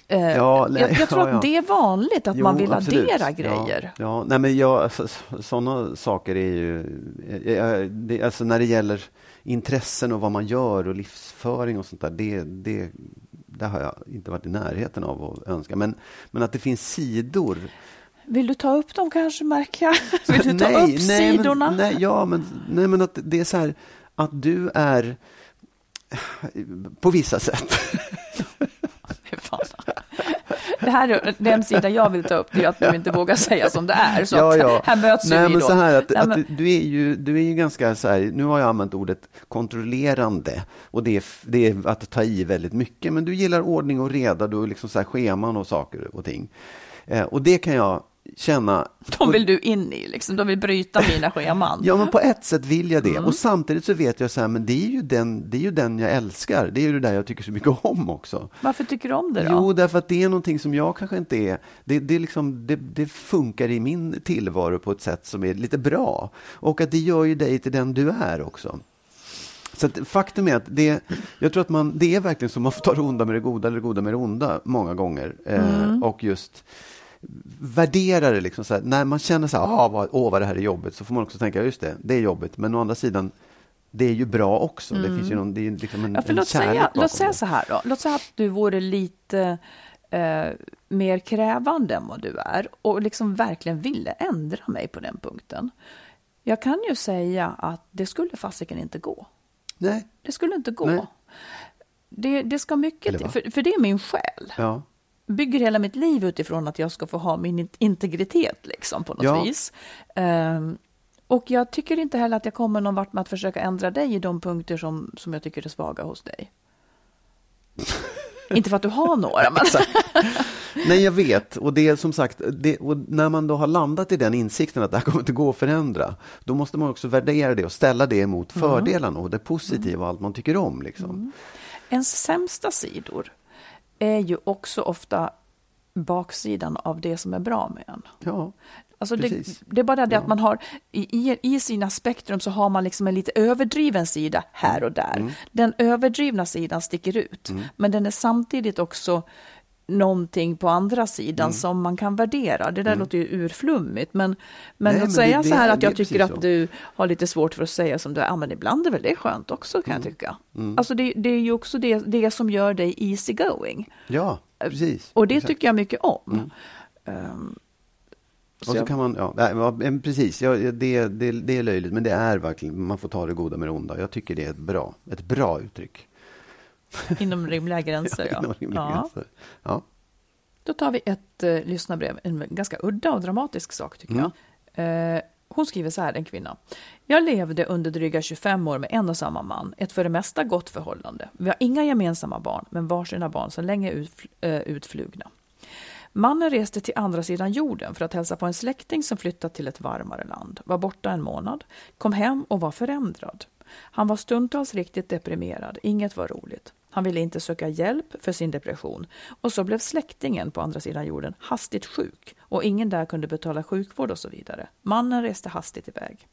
Eh, Ja, nej, jag, jag tror ja, ja. att det är vanligt att Jo, man vill absolut. addera grejer. Ja. Nej, men jag, alltså, sådana saker är ju... eh, Det, alltså när det gäller intressen och vad man gör och livsföring och sånt där, det, det, det har jag inte varit i närheten av att önska. Men, men att det finns sidor. Vill du ta upp dem kanske, märker jag? Vill du ta upp nej, sidorna? Men, nej, ja, men, nej, men att det är så här att du är på vissa sätt. Fan. Det här är den sida jag vill ta upp, det är att du inte vågar säga som det är. Så att här möts Nej, ju vi men då. så här att, Nej, att men- du, du, är ju, du är ju ganska så här, nu har jag använt ordet kontrollerande och det är, det är att ta i väldigt mycket, men du gillar ordning och reda, du liksom så här scheman och saker och ting. Eh, och det kan jag känna. De vill du in i, liksom. de vill bryta mina scheman. Ja, men på ett sätt vill jag det. Mm. Och samtidigt så vet jag så här, men det är ju den, det är ju den jag älskar. Det är ju det där jag tycker så mycket om också. Varför tycker du om det då? Jo, därför att det är någonting som jag kanske inte är... Det, det, liksom, det, det funkar i min tillvaro på ett sätt som är lite bra. Och att det gör ju dig till den du är också. Så att faktum är att det, jag tror att man, det är verkligen som man får ta det onda med det goda eller det goda med det onda många gånger. Eh, och just värdera det liksom så här, när man känner så här, ah, vad, åh vad det här är jobbigt, så får man också tänka, just det, det är jobbigt, men å andra sidan, det är ju bra också. Det finns ju någon, det är liksom en, Ja, för en låt, säga, låt säga så här då. Låt säga att du vore lite eh, mer krävande än vad du är och liksom verkligen ville ändra mig på den punkten. Jag kan ju säga att det skulle fasiken inte gå. Nej, Det skulle inte gå. Nej. Det, det ska mycket till, för, för det är min själ. ja. Bygger hela mitt liv utifrån att jag ska få ha min integritet liksom, på något Ja. vis. Ehm, och jag tycker inte heller att jag kommer någon vart med att försöka ändra dig i de punkter som, som jag tycker är svaga hos dig. inte för att du har några, men... Nej, jag vet. Och det är som sagt, det, när man då har landat i den insikten att det här kommer inte gå att förändra, då måste man också värdera det och ställa det emot fördelarna och det positiva och allt man tycker om. Liksom. Ens sämsta sidor är ju också ofta baksidan av det som är bra med en. Ja, Alltså det, Precis. det är bara det att man har i, i, sina spektrum så har man liksom en lite överdriven sida här och där. Mm. Den överdrivna sidan sticker ut, men den är samtidigt också någonting på andra sidan Mm. som man kan värdera. Det där låter ju urflummigt, men, men Nej, att men säga det- så här att det är jag tycker att så. du har lite svårt för att säga som du är, ja men ibland är väl det skönt också kan Mm. jag tycka. Alltså det, det är ju också det, det som gör dig easy going. ja precis. Och det Exakt. tycker jag mycket om. Ehm, Och så jag- kan man, ja, precis, ja, det, det, det är löjligt, men det är verkligen, man får ta det goda med det onda. Jag tycker det är ett bra, ett bra uttryck. Inom rimliga gränser, ja. Inom rimliga ja. gränser. Ja. Då tar vi ett eh, lyssnarbrev, en ganska udda och dramatisk sak tycker Mm. jag. Eh, hon skriver så här, en kvinna. Jag levde under dryga 25 år med en och samma man, ett för det mesta gott förhållande. Vi har inga gemensamma barn, men varsina barn sedan länge utfl- eh, utflugna. Mannen reste till andra sidan jorden för att hälsa på en släkting som flyttat till ett varmare land. Var borta en månad, kom hem och var förändrad. Han var stundtals riktigt deprimerad, inget var roligt. Han ville inte söka hjälp för sin depression och så blev släktingen på andra sidan jorden hastigt sjuk och ingen där kunde betala sjukvård och så vidare. Mannen reste hastigt iväg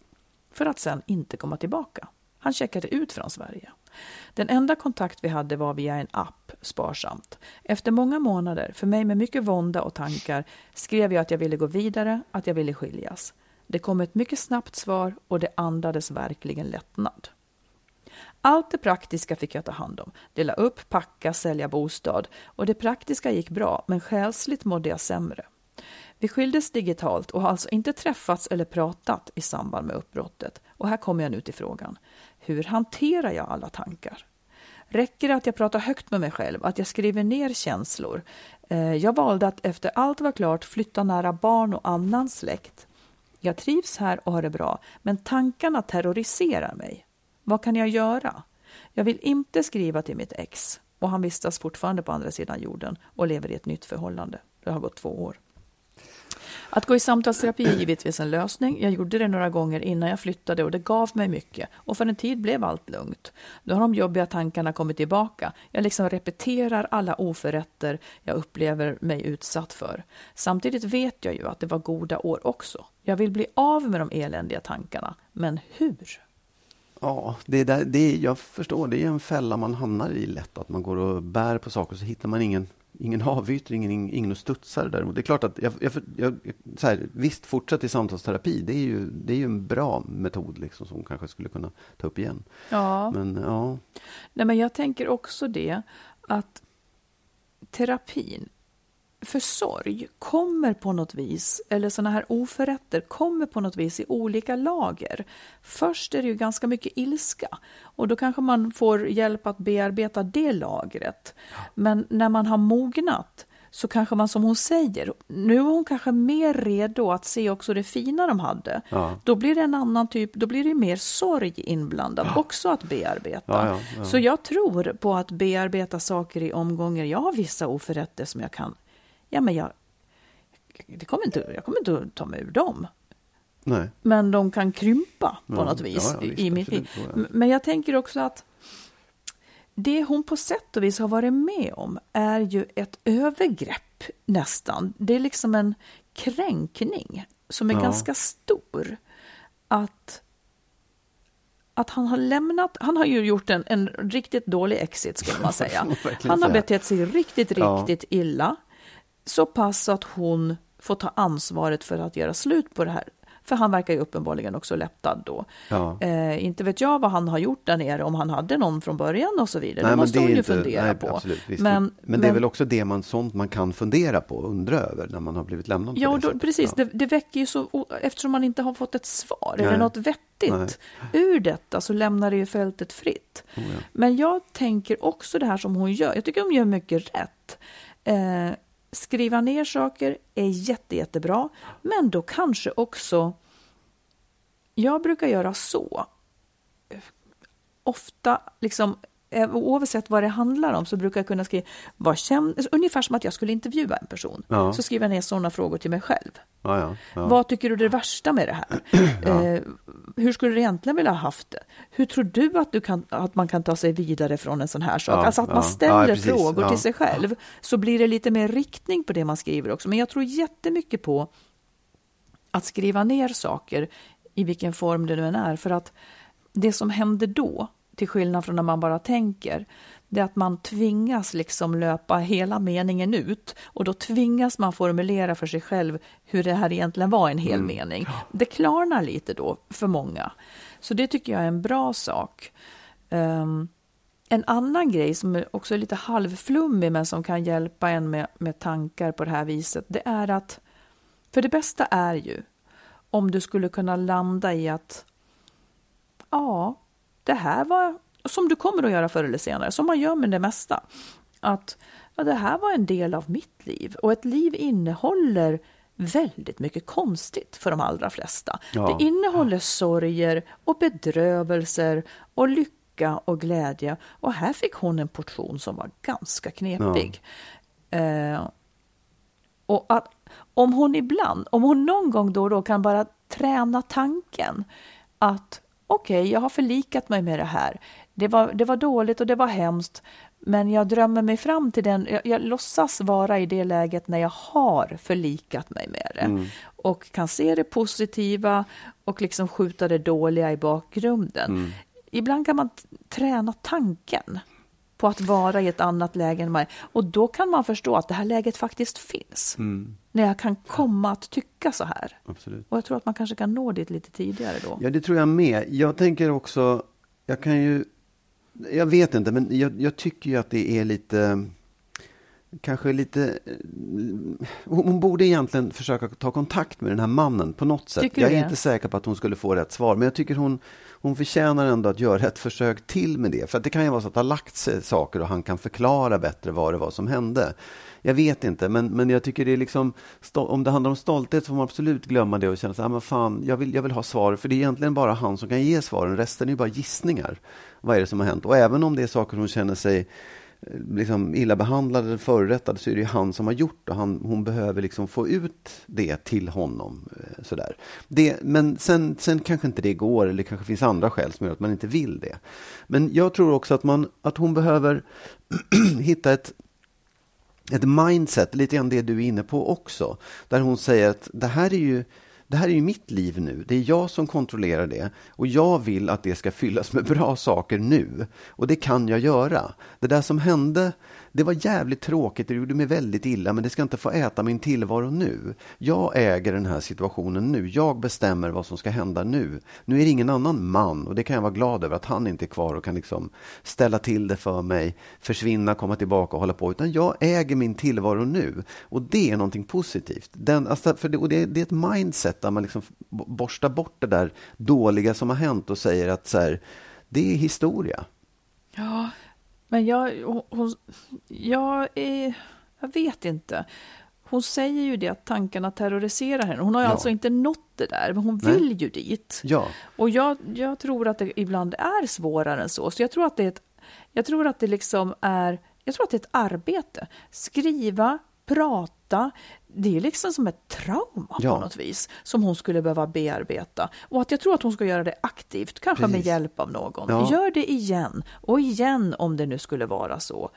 för att sen inte komma tillbaka. Han checkade ut från Sverige. Den enda kontakt vi hade var via en app, sparsamt. Efter många månader, för mig med mycket vånda och tankar, skrev jag att jag ville gå vidare, att jag ville skiljas. Det kom ett mycket snabbt svar och det andades verkligen lättnad. Allt det praktiska fick jag ta hand om. Dela upp, packa, sälja bostad. Och det praktiska gick bra, men själsligt mådde jag sämre. Vi skildes digitalt och har alltså inte träffats eller pratat i samband med uppbrottet. Och här kommer jag nu till frågan. Hur hanterar jag alla tankar? Räcker det att jag pratar högt med mig själv, att jag skriver ner känslor? Eh, jag valde att efter allt var klart flytta nära barn och annan släkt. Jag trivs här och har det bra, men tankarna terroriserar mig. Vad kan jag göra? Jag vill inte skriva till mitt ex och han vistas fortfarande på andra sidan jorden och lever i ett nytt förhållande. Det har gått två år. Att gå i samtalsterapi är givetvis en lösning. Jag gjorde det några gånger innan jag flyttade och det gav mig mycket. Och för en tid blev allt lugnt. Nu har de jobbiga tankarna kommit tillbaka. Jag liksom repeterar alla oförrätter jag upplever mig utsatt för. Samtidigt vet jag ju att det var goda år också. Jag vill bli av med de eländiga tankarna. Men hur? Ja, det är där, det är, jag förstår, det är en fälla man hamnar i lätt. Att man går och bär på saker så hittar man ingen ingen avyttring, ingen, ingen att studsa däremot. Det är klart att jag, jag, jag, så här, visst, fortsätt i samtalsterapi. Det är ju, det är ju en bra metod liksom, som kanske skulle kunna ta upp igen. Ja. Men, ja. Nej, men jag tänker också det att terapin för sorg kommer på något vis, eller sådana här oförrätter kommer på något vis i olika lager. Först är det ju ganska mycket ilska och då kanske man får hjälp att bearbeta det lagret. Men när man har mognat så kanske man som hon säger, nu är hon kanske mer redo att se också det fina de hade. Ja. Då blir det en annan typ, då blir det mer sorg inblandad också att bearbeta. Ja, ja, ja. Så jag tror på att bearbeta saker i omgångar. Jag har vissa oförrätter som jag kan, ja men jag, det kommer inte, jag kommer inte att ta mig ur dem. Nej. Men de kan krympa på Ja, något vis ja, ja, i mitt liv. Men jag tänker också att det hon på sätt och vis har varit med om är ju ett övergrepp nästan. Det är liksom en kränkning som är ganska stor. Att, att han har lämnat, han har ju gjort en, en riktigt dålig exit skulle man säga. man Han har betett sig riktigt, riktigt illa. Så pass att hon får ta ansvaret för att göra slut på det här. För han verkar ju uppenbarligen också lättad då. Ja. Eh, inte vet jag vad han har gjort där nere, om han hade någon från början och så vidare. det men måste är hon ju inte- fundera nej, på. Absolut, visst. Men, Men, det är väl också det man, sånt man kan fundera på och undra över när man har blivit lämnad Ja, det då, precis. Ja. Det, det väcker ju så, eftersom man inte har fått ett svar eller Nej. något vettigt Nej. ur detta så lämnar det ju fältet fritt. Oh, ja. Men jag tänker också det här som hon gör. Jag tycker hon gör mycket rätt. Eh, skriva ner saker är jätte, jättebra, men då kanske också... Jag brukar göra så. Ofta, liksom, oavsett vad det handlar om, så brukar jag kunna skriva vad känns, ungefär som att jag skulle intervjua en person. Ja. Så skriver jag ner sådana frågor till mig själv. Ja, ja. Vad tycker du är det värsta med det här? Eh, hur skulle du egentligen vilja ha haft det? Hur tror du att, du kan, att man kan ta sig vidare från en sån här sak? Alltså att man ställer frågor till sig själv, så blir det lite mer riktning på det man skriver också. Men jag tror jättemycket på att skriva ner saker i vilken form det nu än är. För att det som händer då, till skillnad från när man bara tänker, det är att man tvingas liksom löpa hela meningen ut och då tvingas man formulera för sig själv hur det här egentligen var en hel mening. Det klarnar lite då för många. Så det tycker jag är en bra sak. Ehm, en annan grej som också är lite halvflummig men som kan hjälpa en med, med tankar på det här viset, det är att, för det bästa är ju om du skulle kunna landa i att ja, det här var, som du kommer att göra förr eller senare, som man gör med det mesta, att ja, det här var en del av mitt liv och ett liv innehåller väldigt mycket konstigt för de allra flesta. Ja. Det innehåller sorger och bedrövelser och lycka och glädje. Och här fick hon en portion som var ganska knepig. Eh, och att om hon ibland, om hon någon gång då och då kan bara träna tanken att okej, jag har förlikat mig med det här. Det var, det var dåligt och det var hemskt, men jag drömmer mig fram till den, jag, jag låtsas vara i det läget när jag har förlikat mig med det och kan se det positiva och liksom skjuta det dåliga i bakgrunden. Ibland kan man träna tanken på att vara i ett annat läge än mig. Och då kan man förstå att det här läget faktiskt finns. När jag kan komma att tycka så här. Absolut. Och jag tror att man kanske kan nå dit lite tidigare då. Ja, det tror jag med. Jag tänker också, jag kan ju, jag vet inte, men jag, jag tycker ju att det är lite, kanske lite, eh, hon borde egentligen försöka ta kontakt med den här mannen på något sätt. Jag är det? inte säker på att hon skulle få rätt svar, men jag tycker hon, hon förtjänar ändå att göra ett försök till med det. För att det kan ju vara så att det har lagt sig saker och han kan förklara bättre vad det var som hände. Jag vet inte, men, men jag tycker det är liksom, om det handlar om stolthet så får man absolut glömma det och känna så här, ah, men fan, jag vill, jag vill ha svar, för det är egentligen bara han som kan ge svaren, resten är ju bara gissningar. Vad är det som har hänt? Och även om det är saker hon känner sig Eh, liksom illa behandlad eller förorättad så är det ju han som har gjort och han, hon behöver liksom få ut det till honom. Eh, sådär. Det, men sen, sen kanske inte det går eller det kanske finns andra skäl som gör att man inte vill det. Men jag tror också att, man, att hon behöver hitta ett ett mindset, lite grann det du är inne på också. Där hon säger att det här är ju det här är ju mitt liv nu. Det är jag som kontrollerar det. Och jag vill att det ska fyllas med bra saker nu. Och det kan jag göra. Det där som hände det var jävligt tråkigt, det gjorde mig väldigt illa, men det ska inte få äta min tillvaro nu. Jag äger den här situationen nu. Jag bestämmer vad som ska hända nu. Nu är det ingen annan man och det kan jag vara glad över att han inte är kvar och kan liksom ställa till det för mig, försvinna, komma tillbaka och hålla på. Utan jag äger min tillvaro nu och det är någonting positivt. Den, alltså, för det, och det, det, är ett mindset där man liksom borstar bort det där dåliga som har hänt och säger att så här, det är historia. Ja, men jag, hon, jag, är, jag vet inte. Hon säger ju det att tankarna terroriserar henne. Hon har ja. alltså inte nått det där, men hon Nej. vill ju dit. Ja. Och jag, jag tror att det ibland är svårare än så. Så jag tror att det är ett, jag tror att det liksom är, jag tror att det är ett arbete. Skriva, prata, det är liksom som ett trauma ja. på något vis som hon skulle behöva bearbeta. Och att jag tror att hon ska göra det aktivt, kanske Precis. med hjälp av någon. Ja. Gör det igen och igen om det nu skulle vara så.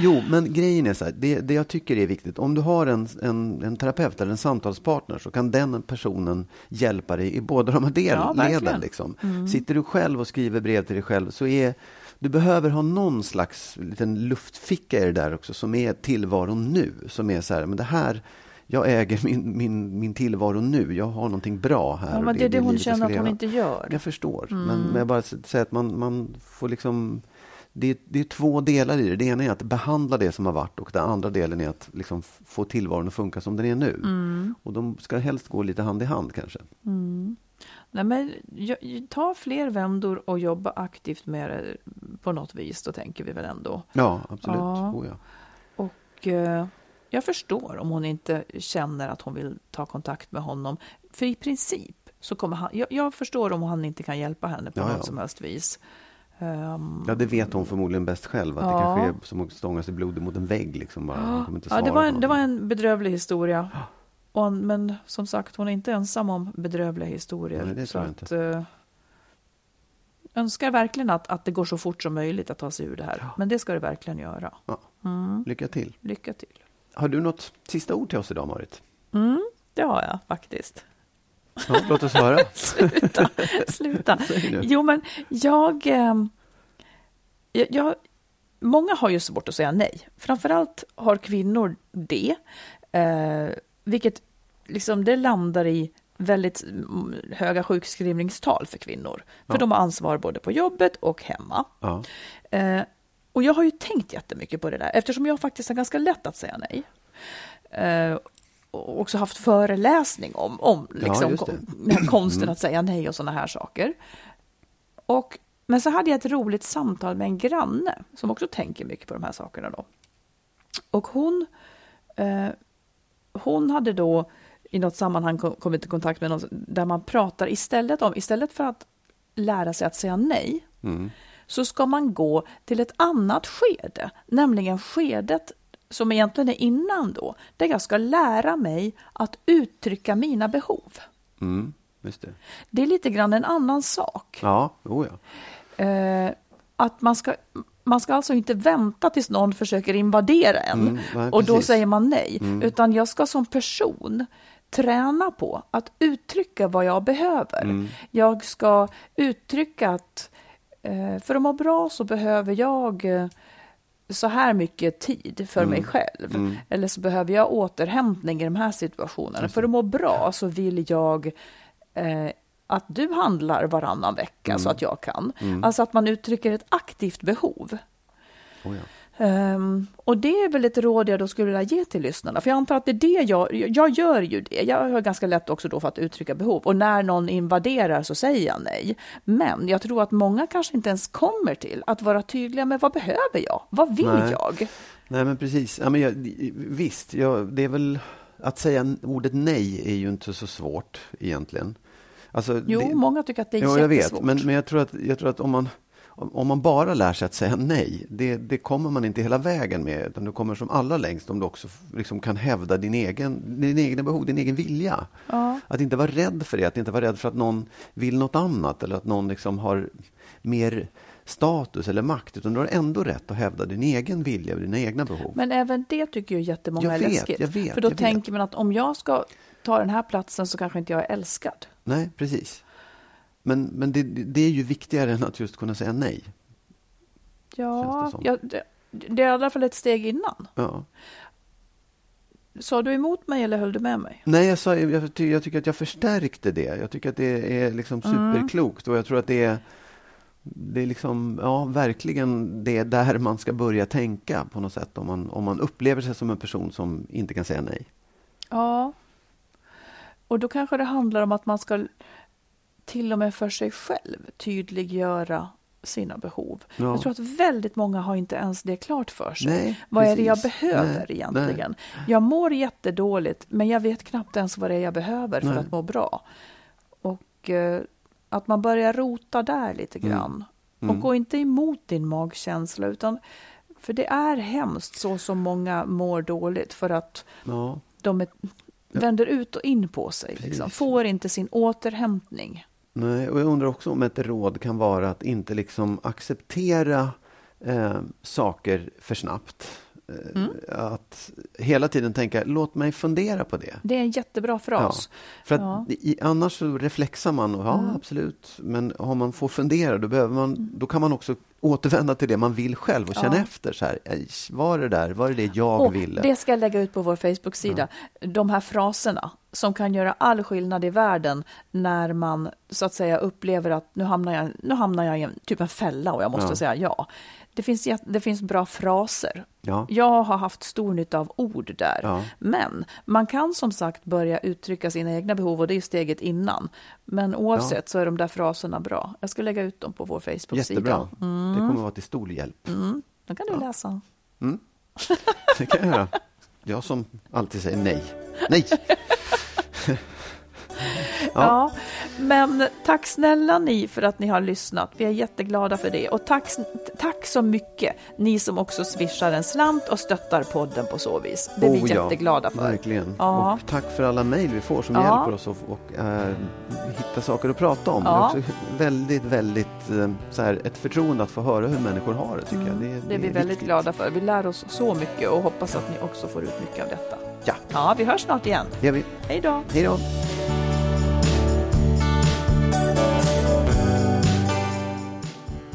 Jo, men grejen är så här, det, det jag tycker är viktigt, om du har en, en, en terapeut eller en samtalspartner så kan den personen hjälpa dig i båda de här del, ja, leden. Liksom. Mm. Sitter du själv och skriver brev till dig själv så är du behöver ha någon slags liten luftficka i det där också som är tillvaron nu. Som är så här, men det här, jag äger min, min, min tillvaro nu. Jag har någonting bra här. Ja, men det är det, det hon känner att hon inte gör. Jag förstår. Mm. Men, men jag bara säger att man, man får liksom det, det, är två delar i det. Det ena är att behandla det som har varit och den andra delen är att liksom få tillvaron att funka som den är nu. Mm. Och de ska helst gå lite hand i hand kanske. Mm. Nej, men, ta fler vändor och jobba aktivt med det på något vis, då tänker vi väl ändå. Ja, absolut. Ja. Oh, ja. Och eh, jag förstår om hon inte känner att hon vill ta kontakt med honom. För i princip så kommer han, jag, jag förstår om han inte kan hjälpa henne på ja, något ja. som helst vis. Um, ja, det vet hon förmodligen bäst själv. Att ja. det kanske är som att stånga sig blodig mot en vägg. Liksom bara. ja, det var, en, det var en bedrövlig historia. Och, men som sagt, hon är inte ensam om bedrövliga historier. Nej, det så att, inte. Uh, önskar verkligen att, att det går så fort som möjligt att ta sig ur det här. Ja. Men det ska det verkligen göra. Ja. Mm. Lycka till. Lycka till. Har du något sista ord till oss idag, Marit? Mm, det har jag faktiskt. Ja, låt oss höra. sluta. sluta. Jo, men jag, eh, jag... Många har ju svårt att säga nej. Framförallt har kvinnor det. Eh, vilket liksom det landar i väldigt höga sjukskrivningstal för kvinnor. För ja. de har ansvar både på jobbet och hemma. Ja. Eh, och jag har ju tänkt jättemycket på det där eftersom jag faktiskt har ganska lätt att säga nej. Eh, och också haft föreläsning om, om liksom, ja, här konsten mm. att säga nej och sådana här saker. Och, men så hade jag ett roligt samtal med en granne som också tänker mycket på de här sakerna. Då. Och hon eh, hon hade då i något sammanhang kommit i kontakt med någon där man pratar istället om, istället för att lära sig att säga nej, mm. så ska man gå till ett annat skede, nämligen skedet som egentligen är innan då, där jag ska lära mig att uttrycka mina behov. Mm, det. det. är lite grann en annan sak. Ja, oh ja. Eh, att man ska, man ska alltså inte vänta tills någon försöker invadera en mm, nej, och då säger man nej, mm. utan jag ska som person träna på att uttrycka vad jag behöver. Mm. Jag ska uttrycka att eh, för att må bra så behöver jag eh, så här mycket tid för mig mm. själv. Mm. Eller så behöver jag återhämtning i de här situationerna. För att må bra så vill jag eh, att du handlar varannan vecka mm. så att jag kan. Mm. Alltså att man uttrycker ett aktivt behov. Oh ja. Um, och det är väl ett råd jag då skulle vilja ge till lyssnarna, för jag antar att det är det jag, jag gör ju det. Jag har ganska lätt också då för att uttrycka behov och när någon invaderar så säger jag nej. Men jag tror att många kanske inte ens kommer till att vara tydliga med vad behöver jag? Vad vill nej. jag? Nej, men precis. Ja, men jag, visst, jag, det är väl att säga ordet nej är ju inte så svårt egentligen. Alltså, jo, det, många tycker att det är jo, jättesvårt. Jag vet, men, men jag, tror att, jag tror att om man om man bara lär sig att säga nej, det, det, kommer man inte hela vägen med. Utan du kommer som allra längst om du också liksom kan hävda din egen, din egna behov, din egen vilja. Ja. Att inte vara rädd för det, att inte vara rädd för att någon vill något annat eller att någon liksom har mer status eller makt, utan du har ändå rätt att hävda din egen vilja och dina egna behov. Men även det tycker ju jättemånga jag är vet, läskigt. Jag vet, för då tänker vet. man att om jag ska tar den här platsen så kanske inte jag är älskad. Nej, precis. Men, men det, det är ju viktigare än att just kunna säga nej. Ja, det som. ja det, det är i alla fall ett steg innan. Ja. Sa du emot mig eller höll du med mig? Nej, jag, sa, jag, ty, jag tycker att jag förstärkte det. Jag tycker att det är liksom Mm. superklokt och jag tror att det är det är liksom, ja, verkligen det är där man ska börja tänka på något sätt om man, om man upplever sig som en person som inte kan säga nej. Ja. Och då kanske det handlar om att man ska till och med för sig själv tydliggöra sina behov. Ja. Jag tror att väldigt många har inte ens det klart för sig. Nej, vad är det jag precis. behöver Nej, egentligen? Jag mår jättedåligt, men jag vet knappt ens vad det är jag behöver för Nej. att må bra. Och eh, att man börjar rota där lite grann. Mm. Och gå inte emot din magkänsla, utan för det är hemskt så som många mår dåligt för att Ja, de är, vänder ut och in på sig. Liksom. Får inte sin återhämtning. nej, och jag undrar också om ett råd kan vara att inte liksom acceptera eh, saker för snabbt. Eh, Mm. Att hela tiden tänka, låt mig fundera på det. Det är en jättebra fras. För att Ja. i, annars så reflexar man, och, ja Mm. absolut, men om man får fundera då, behöver man, då kan man också återvända till det man vill själv och känna Ja. efter. Så här, "Ej, var det där, var det det jag Och ville? det ska jag lägga ut på vår Facebook-sida. De här fraserna som kan göra all skillnad i världen när man så att säga upplever att nu hamnar jag, nu hamnar jag i en, typ en fälla och jag måste Ja. säga ja. Det finns, det finns bra fraser. Ja. Jag har haft stor nytta av ord där. Ja. Men man kan som sagt börja uttrycka sina egna behov och det är steget innan. Men oavsett så är de där fraserna bra. Jag ska lägga ut dem på vår Facebook-sida. Jättebra. Det kommer vara till stor hjälp. Mm, de kan du läsa. Det kan jag göra. Jag som alltid säger nej. Nej! Ja. Men tack snälla ni för att ni har lyssnat. Vi är jätteglada för det. Och tack, tack så mycket ni som också swishar en slant och stöttar podden på så vis. Det är vi Oh, ja, jätteglada för. Verkligen. Ja. Och tack för alla mejl vi får som Ja. hjälper oss att och, eh, hitta saker att prata om. Ja. Det är också väldigt, väldigt eh, så här, ett förtroende att få höra hur människor har det, tycker jag. Det, Mm. Det är vi väldigt viktigt. glada för. Vi lär oss så mycket och hoppas att ni också får ut mycket av detta. Ja. Ja, vi hörs snart igen. Det gör vi. Hej då! Hej då!